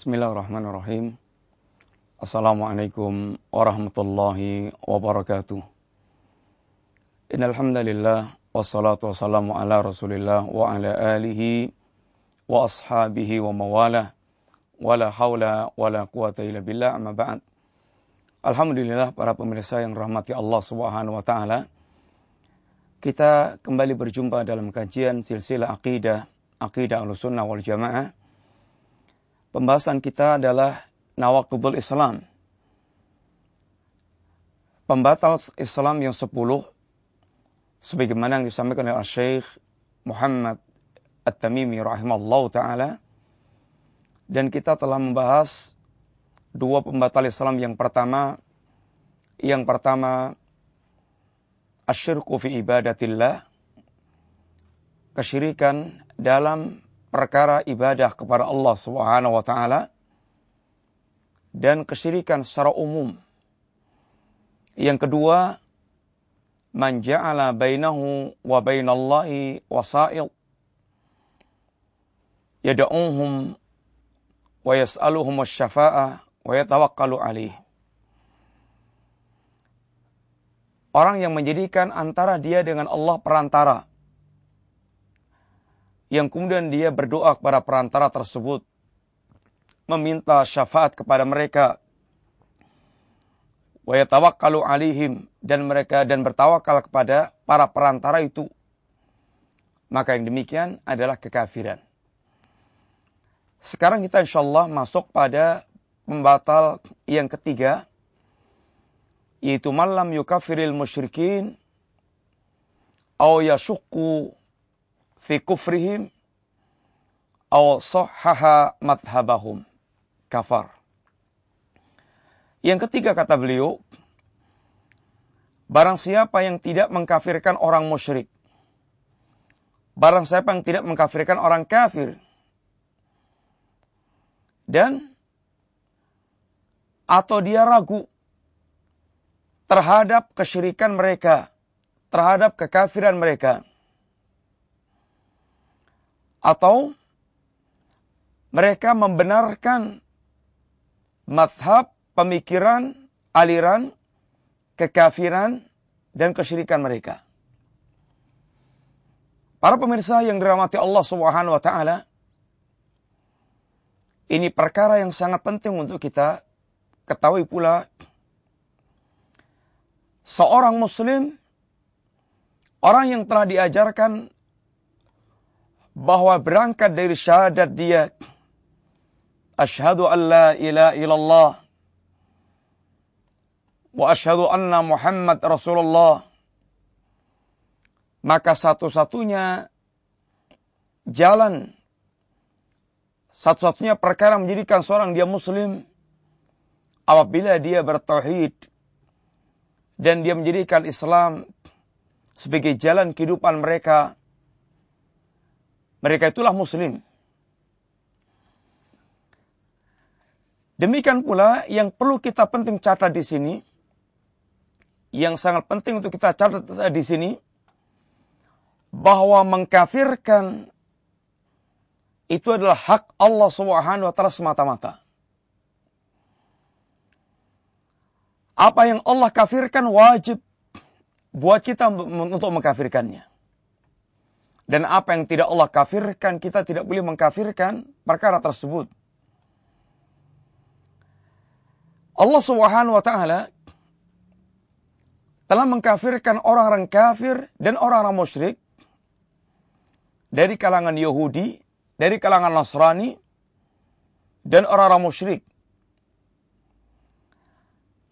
Bismillahirrahmanirrahim. Assalamualaikum warahmatullahi wabarakatuh. Innal hamdalillah wassalatu wassalamu ala Rasulillah wa ala alihi wa ashabihi wa mawalah wala haula wala quwata illa billah amma ba'd. Alhamdulillah para pemirsa yang rahmati Allah Subhanahu wa taala. Kita kembali berjumpa dalam kajian silsilah akidah, akidah Ahlussunnah wal Jamaah Pembahasan kita adalah Nawakudul Islam. Pembatal Islam yang sepuluh. Sebagaimana yang disampaikan oleh Syekh Muhammad At-Tamimi rahimahullah ta'ala. Dan kita telah membahas dua pembatal Islam yang pertama. Yang pertama, asyirku fi ibadatillah. Kesyirikan dalam perkara ibadah kepada Allah Subhanahu wa taala dan kesyirikan secara umum. Yang kedua, man ja'ala bainahu wa bainallahi wasa'il yad'uhum wa yas'aluhum asy-syafa'ah wa yatawakkalu alaih. Orang yang menjadikan antara dia dengan Allah perantara yang kemudian dia berdoa kepada perantara tersebut meminta syafaat kepada mereka. Wa yatawakkalu alihim dan mereka dan bertawakal kepada para perantara itu. Maka yang demikian adalah kekafiran. Sekarang kita insyaallah masuk pada pembatal yang ketiga yaitu malam yukafiril musyrikin au yashukku fi kufrihim aw sahhaha madhabahum kafar. Yang ketiga kata beliau, barang siapa yang tidak mengkafirkan orang musyrik, barang siapa yang tidak mengkafirkan orang kafir, dan atau dia ragu terhadap kesyirikan mereka, terhadap kekafiran mereka, atau mereka membenarkan mazhab, pemikiran, aliran, kekafiran, dan kesyirikan mereka. Para pemirsa yang dirahmati Allah Subhanahu wa taala, ini perkara yang sangat penting untuk kita ketahui pula seorang muslim orang yang telah diajarkan bahwa berangkat dari syahadat dia asyhadu an la ilaha illallah wa asyhadu anna Muhammad Rasulullah. Maka satu-satunya jalan satu-satunya perkara menjadikan seorang dia muslim apabila dia bertauhid dan dia menjadikan Islam sebagai jalan kehidupan mereka mereka itulah muslim. Demikian pula yang perlu kita penting catat di sini, yang sangat penting untuk kita catat di sini, bahwa mengkafirkan itu adalah hak Allah Subhanahu wa taala semata-mata. Apa yang Allah kafirkan wajib buat kita untuk mengkafirkannya. Dan apa yang tidak Allah kafirkan, kita tidak boleh mengkafirkan perkara tersebut. Allah Subhanahu wa taala telah mengkafirkan orang-orang kafir dan orang-orang musyrik dari kalangan Yahudi, dari kalangan Nasrani dan orang-orang musyrik.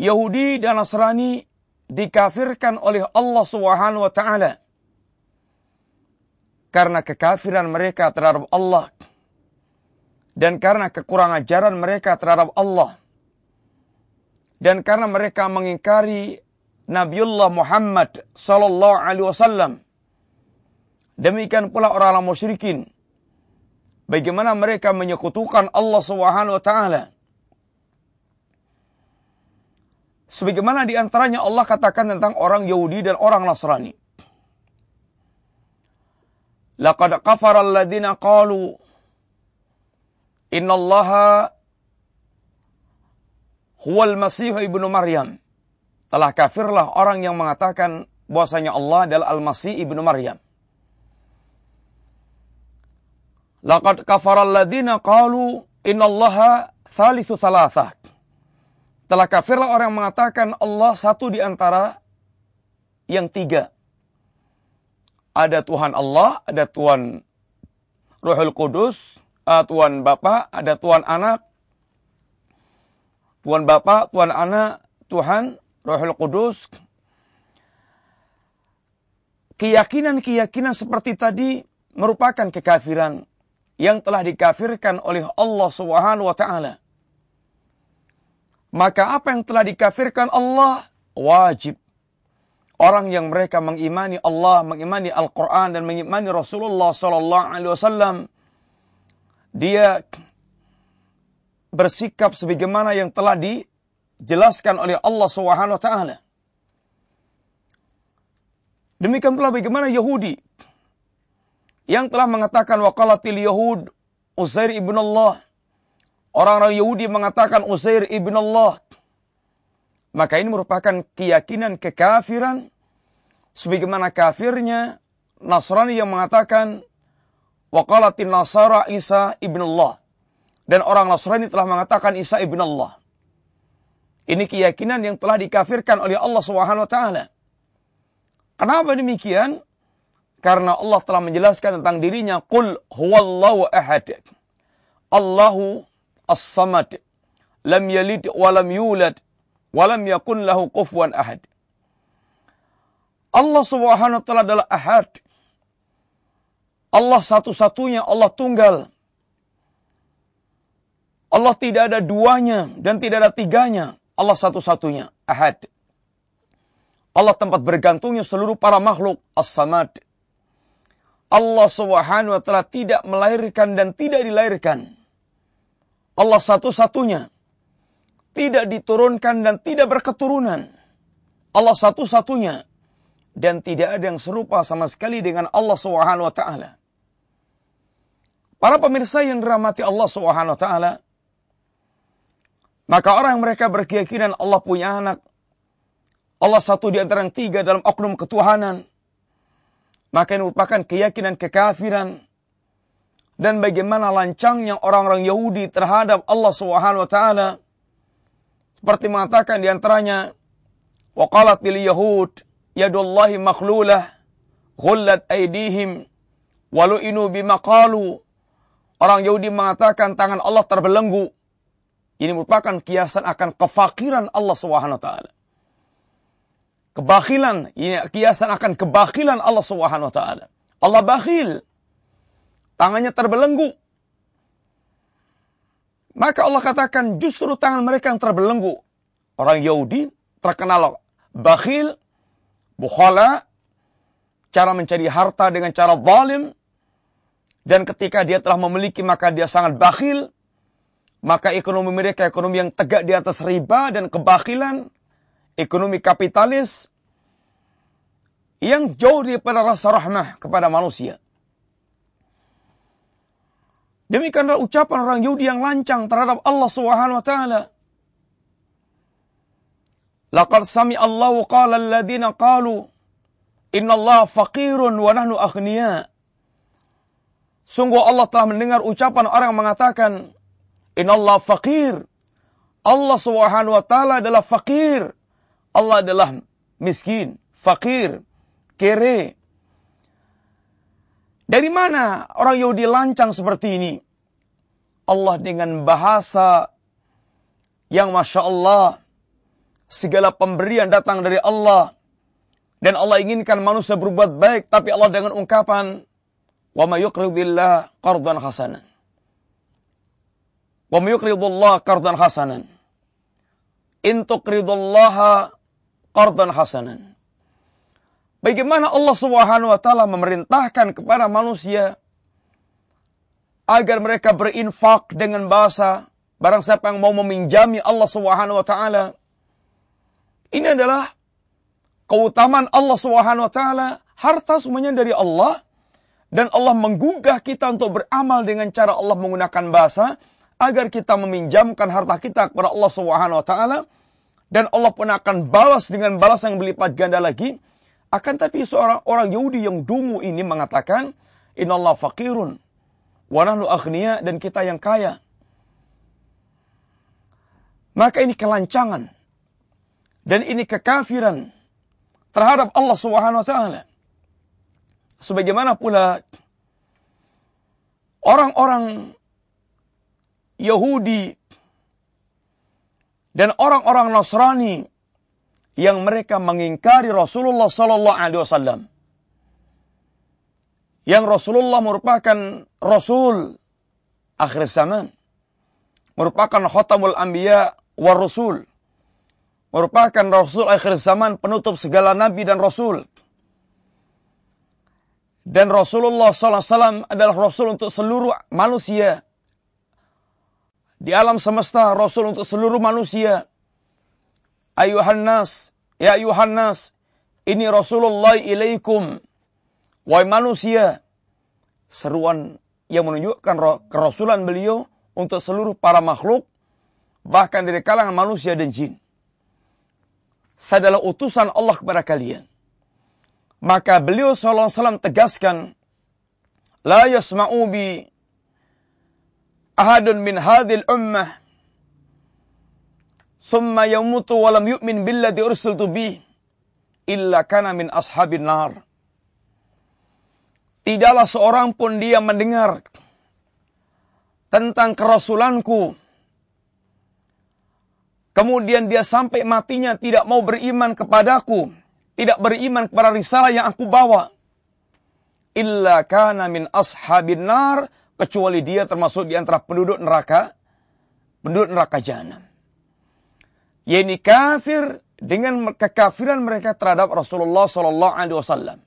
Yahudi dan Nasrani dikafirkan oleh Allah Subhanahu wa taala karena kekafiran mereka terhadap Allah. Dan karena kekurangan ajaran mereka terhadap Allah. Dan karena mereka mengingkari Nabiullah Muhammad sallallahu alaihi wasallam. Demikian pula orang-orang musyrikin. Bagaimana mereka menyekutukan Allah Subhanahu wa taala. Sebagaimana di antaranya Allah katakan tentang orang Yahudi dan orang Nasrani Laqad kafara alladhina qalu innallaha huwal Masih ibnu Maryam. Telah kafirlah orang yang mengatakan bahwasanya Allah adalah Al-Masih ibnu Maryam. Laqad kafara alladziina qalu innallaha thalithu thalathah. Telah kafirlah orang yang mengatakan Allah satu di antara yang tiga. Ada Tuhan Allah, ada Tuhan Ruhul Kudus, uh, Tuhan Bapa, ada Tuhan Anak, Tuhan Bapa, Tuhan Anak, Tuhan Rohul Kudus. Keyakinan-keyakinan seperti tadi merupakan kekafiran yang telah dikafirkan oleh Allah Subhanahu wa taala. Maka apa yang telah dikafirkan Allah wajib orang yang mereka mengimani Allah, mengimani Al-Qur'an dan mengimani Rasulullah sallallahu alaihi wasallam dia bersikap sebagaimana yang telah dijelaskan oleh Allah Subhanahu wa taala. Demikian pula bagaimana Yahudi yang telah mengatakan waqalatil yahud Uzair ibn Allah. Orang-orang Yahudi mengatakan Uzair ibn Allah. Maka ini merupakan keyakinan kekafiran sebagaimana kafirnya Nasrani yang mengatakan waqalatin nasara Isa ibn Allah dan orang Nasrani telah mengatakan Isa ibn Allah. Ini keyakinan yang telah dikafirkan oleh Allah Subhanahu wa taala. Kenapa demikian? Karena Allah telah menjelaskan tentang dirinya, "Qul huwallahu ahad." Allahu as-samad. Lam yalid wa lam yulad wa lam yakun lahu kufuwan ahad. Allah Subhanahu wa taala adalah ahad. Allah satu-satunya, Allah tunggal. Allah tidak ada duanya dan tidak ada tiganya. Allah satu-satunya, ahad. Allah tempat bergantungnya seluruh para makhluk, as-samad. Allah subhanahu wa ta'ala tidak melahirkan dan tidak dilahirkan. Allah satu-satunya. Tidak diturunkan dan tidak berketurunan. Allah satu-satunya. Dan tidak ada yang serupa sama sekali dengan Allah subhanahu wa ta'ala. Para pemirsa yang dirahmati Allah subhanahu wa ta'ala. Maka orang yang mereka berkeyakinan Allah punya anak. Allah satu di antara yang tiga dalam oknum ketuhanan. Maka ini merupakan keyakinan kekafiran. Dan bagaimana lancangnya orang-orang Yahudi terhadap Allah subhanahu wa ta'ala. Seperti mengatakan di antaranya. Waqalatil Yahud. Yadullahi makhlulah. Ghullat aidihim. Walu'inu bimaqalu. Orang Yahudi mengatakan tangan Allah terbelenggu. Ini merupakan kiasan akan kefakiran Allah Subhanahu wa taala. Kebakhilan, ini kiasan akan kebakhilan Allah Subhanahu wa taala. Allah bakhil. Tangannya terbelenggu. Maka Allah katakan justru tangan mereka yang terbelenggu. Orang Yahudi terkenal bakhil, bukhala, cara mencari harta dengan cara zalim, dan ketika dia telah memiliki maka dia sangat bakhil, maka ekonomi mereka ekonomi yang tegak di atas riba dan kebakilan, ekonomi kapitalis yang jauh daripada rasa rahmah kepada manusia. Demikianlah ucapan orang Yahudi yang lancang terhadap Allah Subhanahu wa taala. Laqad sami Allahu qala alladziina qalu inna Allah faqirun wa nahnu aghnia. Sungguh Allah telah mendengar ucapan orang yang mengatakan Allah fakir. Allah subhanahu wa ta'ala adalah fakir. Allah adalah miskin, fakir, kere. Dari mana orang Yahudi lancang seperti ini? Allah dengan bahasa yang Masya Allah. Segala pemberian datang dari Allah. Dan Allah inginkan manusia berbuat baik. Tapi Allah dengan ungkapan. Wa ma yuqridillah qardan hasanan. Wa yuqridullah qardan hasanan. In tuqridullaha qardan hasanan. Bagaimana Allah Subhanahu wa taala memerintahkan kepada manusia agar mereka berinfak dengan bahasa barang siapa yang mau meminjami Allah Subhanahu wa taala? Ini adalah keutamaan Allah Subhanahu wa taala. Harta semuanya dari Allah. Dan Allah menggugah kita untuk beramal dengan cara Allah menggunakan bahasa agar kita meminjamkan harta kita kepada Allah Subhanahu wa taala. Dan Allah pun akan balas dengan balas yang berlipat ganda lagi. Akan tapi seorang orang Yahudi yang dungu ini mengatakan, "Innallaha faqirun wa nahnu aghnia" dan kita yang kaya. Maka ini kelancangan dan ini kekafiran terhadap Allah Subhanahu wa taala. Sebagaimana pula orang-orang Yahudi dan orang-orang Nasrani yang mereka mengingkari Rasulullah sallallahu alaihi wasallam. Yang Rasulullah merupakan rasul akhir zaman. Merupakan khatamul anbiya war rasul. Merupakan rasul akhir zaman penutup segala nabi dan rasul. Dan Rasulullah SAW adalah Rasul untuk seluruh manusia di alam semesta Rasul untuk seluruh manusia. Ayuhan nas, ya ayuhan nas, ini Rasulullah ilaikum. Wahai manusia, seruan yang menunjukkan kerasulan beliau untuk seluruh para makhluk, bahkan dari kalangan manusia dan jin. Saya adalah utusan Allah kepada kalian. Maka beliau SAW tegaskan, La yasma'u ahadun min hadhil ummah thumma yamutu wa lam yu'min billadhi ursiltu illa kana min ashabin nar. Tidaklah seorang pun dia mendengar tentang kerasulanku. Kemudian dia sampai matinya tidak mau beriman kepadaku. Tidak beriman kepada risalah yang aku bawa. Illa kana min ashabin nar kecuali dia termasuk di antara penduduk neraka, penduduk neraka jahanam. Yaitu kafir dengan kekafiran mereka terhadap Rasulullah Sallallahu Alaihi Wasallam.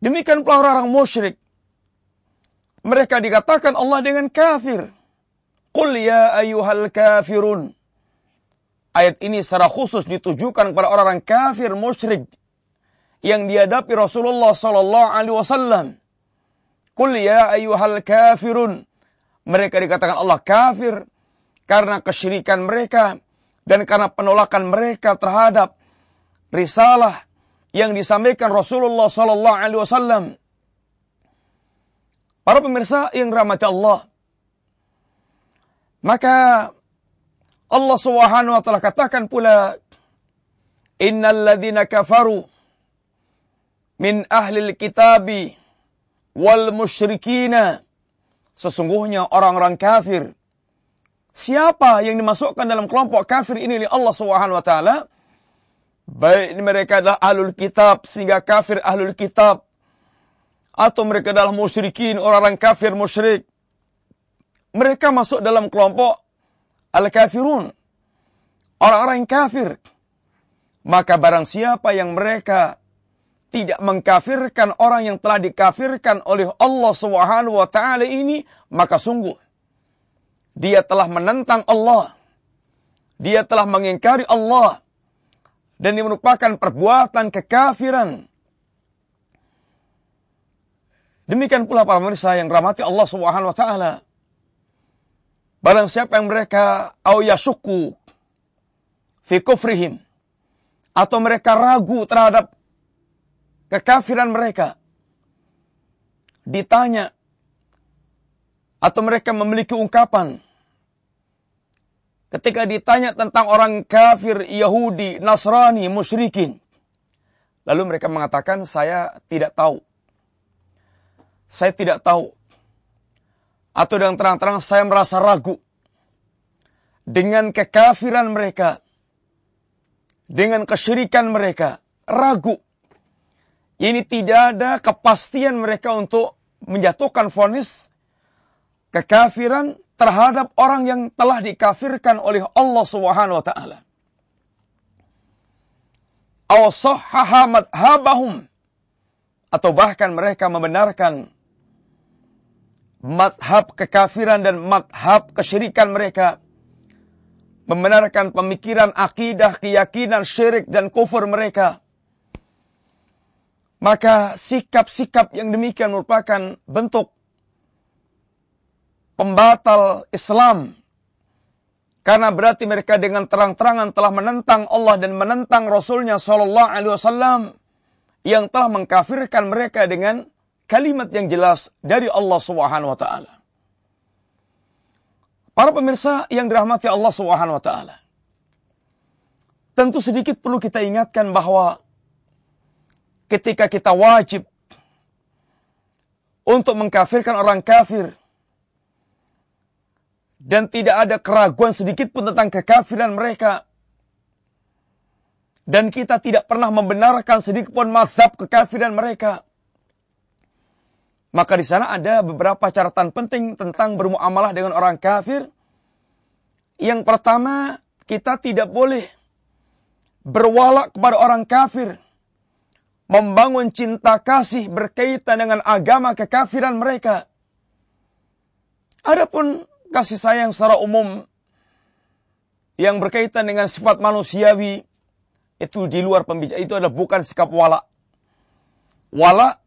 Demikian pula orang-orang musyrik. Mereka dikatakan Allah dengan kafir. Qul ya ayyuhal kafirun. Ayat ini secara khusus ditujukan kepada orang-orang kafir musyrik yang dihadapi Rasulullah sallallahu alaihi wasallam. Qul ya ayyuhal kafirun. Mereka dikatakan Allah kafir karena kesyirikan mereka dan karena penolakan mereka terhadap risalah yang disampaikan Rasulullah sallallahu alaihi wasallam. Para pemirsa yang rahmati Allah. Maka Allah Subhanahu wa taala katakan pula Innal ladzina kafaru min ahli kitabi wal musyrikina. Sesungguhnya orang-orang kafir. Siapa yang dimasukkan dalam kelompok kafir ini oleh Allah Subhanahu wa taala? Baik mereka adalah ahlul kitab sehingga kafir ahlul kitab atau mereka adalah musyrikin orang-orang kafir musyrik. Mereka masuk dalam kelompok al-kafirun. Orang-orang kafir. Maka barang siapa yang mereka tidak mengkafirkan orang yang telah dikafirkan oleh Allah Subhanahu wa taala ini, maka sungguh dia telah menentang Allah. Dia telah mengingkari Allah dan ini merupakan perbuatan kekafiran. Demikian pula para pemirsa yang rahmati Allah Subhanahu wa taala. Barang siapa yang mereka au yasuku fi kufrihim atau mereka ragu terhadap kekafiran mereka. Ditanya atau mereka memiliki ungkapan ketika ditanya tentang orang kafir Yahudi, Nasrani, musyrikin. Lalu mereka mengatakan, saya tidak tahu. Saya tidak tahu. Atau dengan terang-terang saya merasa ragu. Dengan kekafiran mereka. Dengan kesyirikan mereka. Ragu. Ini tidak ada kepastian mereka untuk menjatuhkan vonis kekafiran terhadap orang yang telah dikafirkan oleh Allah Subhanahu wa taala. Aw madhabahum atau bahkan mereka membenarkan madhab kekafiran dan madhab kesyirikan mereka. Membenarkan pemikiran akidah, keyakinan, syirik dan kufur mereka. Maka sikap-sikap yang demikian merupakan bentuk pembatal Islam. Karena berarti mereka dengan terang-terangan telah menentang Allah dan menentang Rasulnya Shallallahu Alaihi Wasallam yang telah mengkafirkan mereka dengan kalimat yang jelas dari Allah Subhanahu Wa Taala. Para pemirsa yang dirahmati Allah Subhanahu Wa Taala, tentu sedikit perlu kita ingatkan bahwa ketika kita wajib untuk mengkafirkan orang kafir, dan tidak ada keraguan sedikit pun tentang kekafiran mereka. Dan kita tidak pernah membenarkan sedikit pun mazhab kekafiran mereka. Maka di sana ada beberapa catatan penting tentang bermuamalah dengan orang kafir. Yang pertama, kita tidak boleh berwalak kepada orang kafir. Membangun cinta kasih berkaitan dengan agama kekafiran mereka. Adapun kasih sayang secara umum yang berkaitan dengan sifat manusiawi itu di luar pembicaraan itu adalah bukan sikap wala. Wala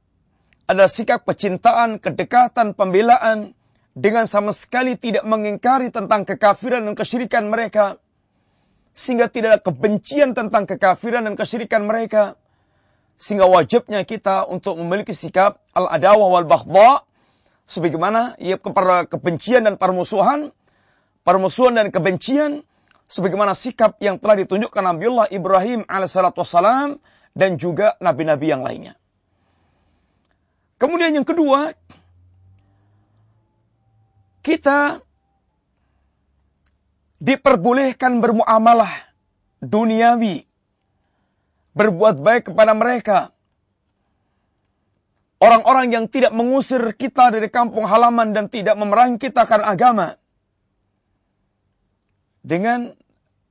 adalah sikap kecintaan, kedekatan, pembelaan dengan sama sekali tidak mengingkari tentang kekafiran dan kesyirikan mereka sehingga tidak ada kebencian tentang kekafiran dan kesyirikan mereka sehingga wajibnya kita untuk memiliki sikap al-adawah wal baghdha sebagaimana ia kepada kebencian dan permusuhan, permusuhan dan kebencian, sebagaimana sikap yang telah ditunjukkan Nabiullah Ibrahim alaihissalam dan juga nabi-nabi yang lainnya. Kemudian yang kedua, kita diperbolehkan bermuamalah duniawi, berbuat baik kepada mereka, Orang-orang yang tidak mengusir kita dari kampung halaman dan tidak memerangi kita karena agama. Dengan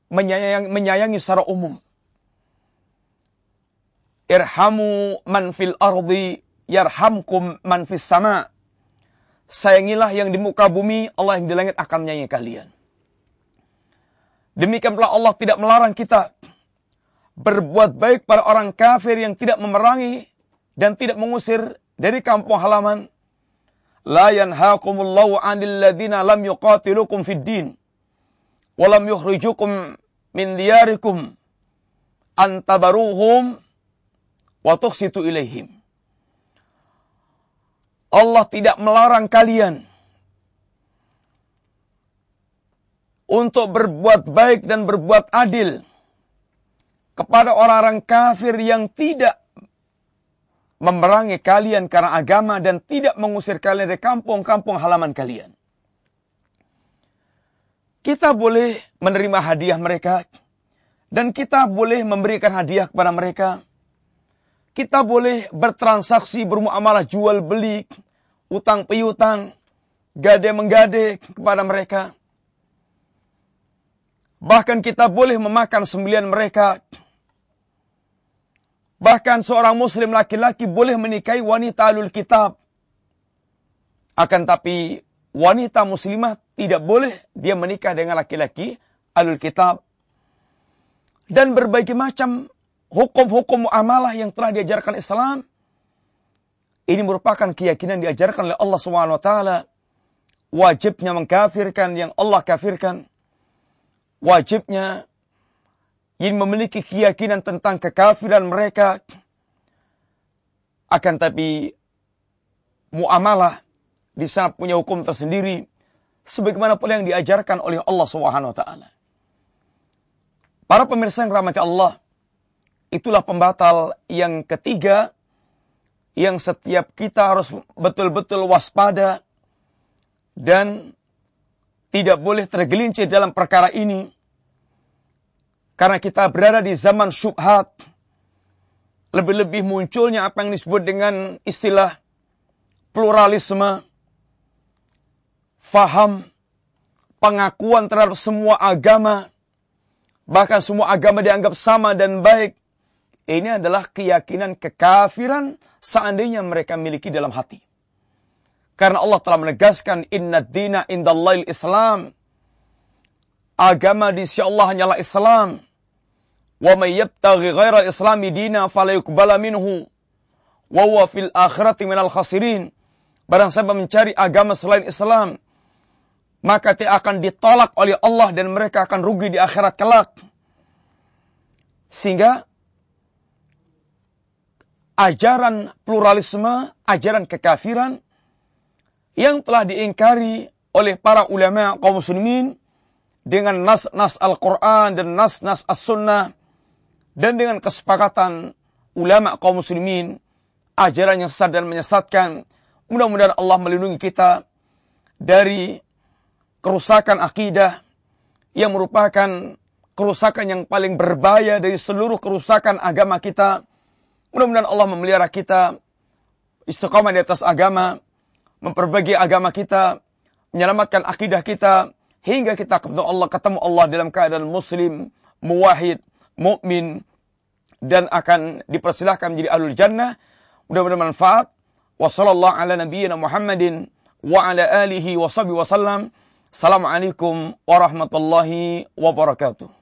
menyayangi, menyayangi secara umum. Irhamu man fil ardi yarhamkum man fis sama. Sayangilah yang di muka bumi, Allah yang di langit akan menyayangi kalian. Demikian pula Allah tidak melarang kita berbuat baik pada orang kafir yang tidak memerangi dan tidak mengusir dari kampung halaman. La yanhaqumullahu 'anil ladzina lam yuqatilukum fid din wa lam yukhrijukum min diyarikum an tabaruhum wa tuqsitu ilaihim. Allah tidak melarang kalian untuk berbuat baik dan berbuat adil kepada orang-orang kafir yang tidak memerangi kalian karena agama dan tidak mengusir kalian dari kampung-kampung halaman kalian. Kita boleh menerima hadiah mereka dan kita boleh memberikan hadiah kepada mereka. Kita boleh bertransaksi bermuamalah jual beli, utang piutang, gade menggade kepada mereka. Bahkan kita boleh memakan sembilan mereka Bahkan seorang muslim laki-laki boleh menikahi wanita alul kitab. Akan tapi wanita muslimah tidak boleh dia menikah dengan laki-laki alul kitab. Dan berbagai macam hukum-hukum muamalah yang telah diajarkan Islam. Ini merupakan keyakinan diajarkan oleh Allah SWT. Wajibnya mengkafirkan yang Allah kafirkan. Wajibnya yang memiliki keyakinan tentang kekafiran mereka akan tapi muamalah di sana punya hukum tersendiri sebagaimana pula yang diajarkan oleh Allah Subhanahu wa taala. Para pemirsa yang rahmati Allah, itulah pembatal yang ketiga yang setiap kita harus betul-betul waspada dan tidak boleh tergelincir dalam perkara ini karena kita berada di zaman syubhat. Lebih-lebih munculnya apa yang disebut dengan istilah pluralisme. Faham. Pengakuan terhadap semua agama. Bahkan semua agama dianggap sama dan baik. Ini adalah keyakinan kekafiran seandainya mereka miliki dalam hati. Karena Allah telah menegaskan inna dina indallail Islam. Agama di sisi Allah hanyalah Islam. Wa may yabtaghi ghaira islami dina fala yuqbala minhu wa fil akhirati minal khasirin. Barang siapa mencari agama selain Islam maka tidak akan ditolak oleh Allah dan mereka akan rugi di akhirat kelak. Sehingga ajaran pluralisme, ajaran kekafiran yang telah diingkari oleh para ulama kaum muslimin dengan nas-nas Al-Quran dan nas-nas As-Sunnah dan dengan kesepakatan ulama kaum muslimin ajaran yang sesat dan menyesatkan mudah-mudahan Allah melindungi kita dari kerusakan akidah yang merupakan kerusakan yang paling berbahaya dari seluruh kerusakan agama kita. Mudah-mudahan Allah memelihara kita istiqamah di atas agama, memperbaiki agama kita, menyelamatkan akidah kita hingga kita ketemu Allah ketemu Allah dalam keadaan muslim, muwahid, mukmin dan akan dipersilahkan menjadi ahlul jannah. Mudah-mudahan manfaat. Wassallallahu ala nabiyyina Muhammadin wa ala alihi wa sahbihi wasallam. Assalamualaikum warahmatullahi wabarakatuh.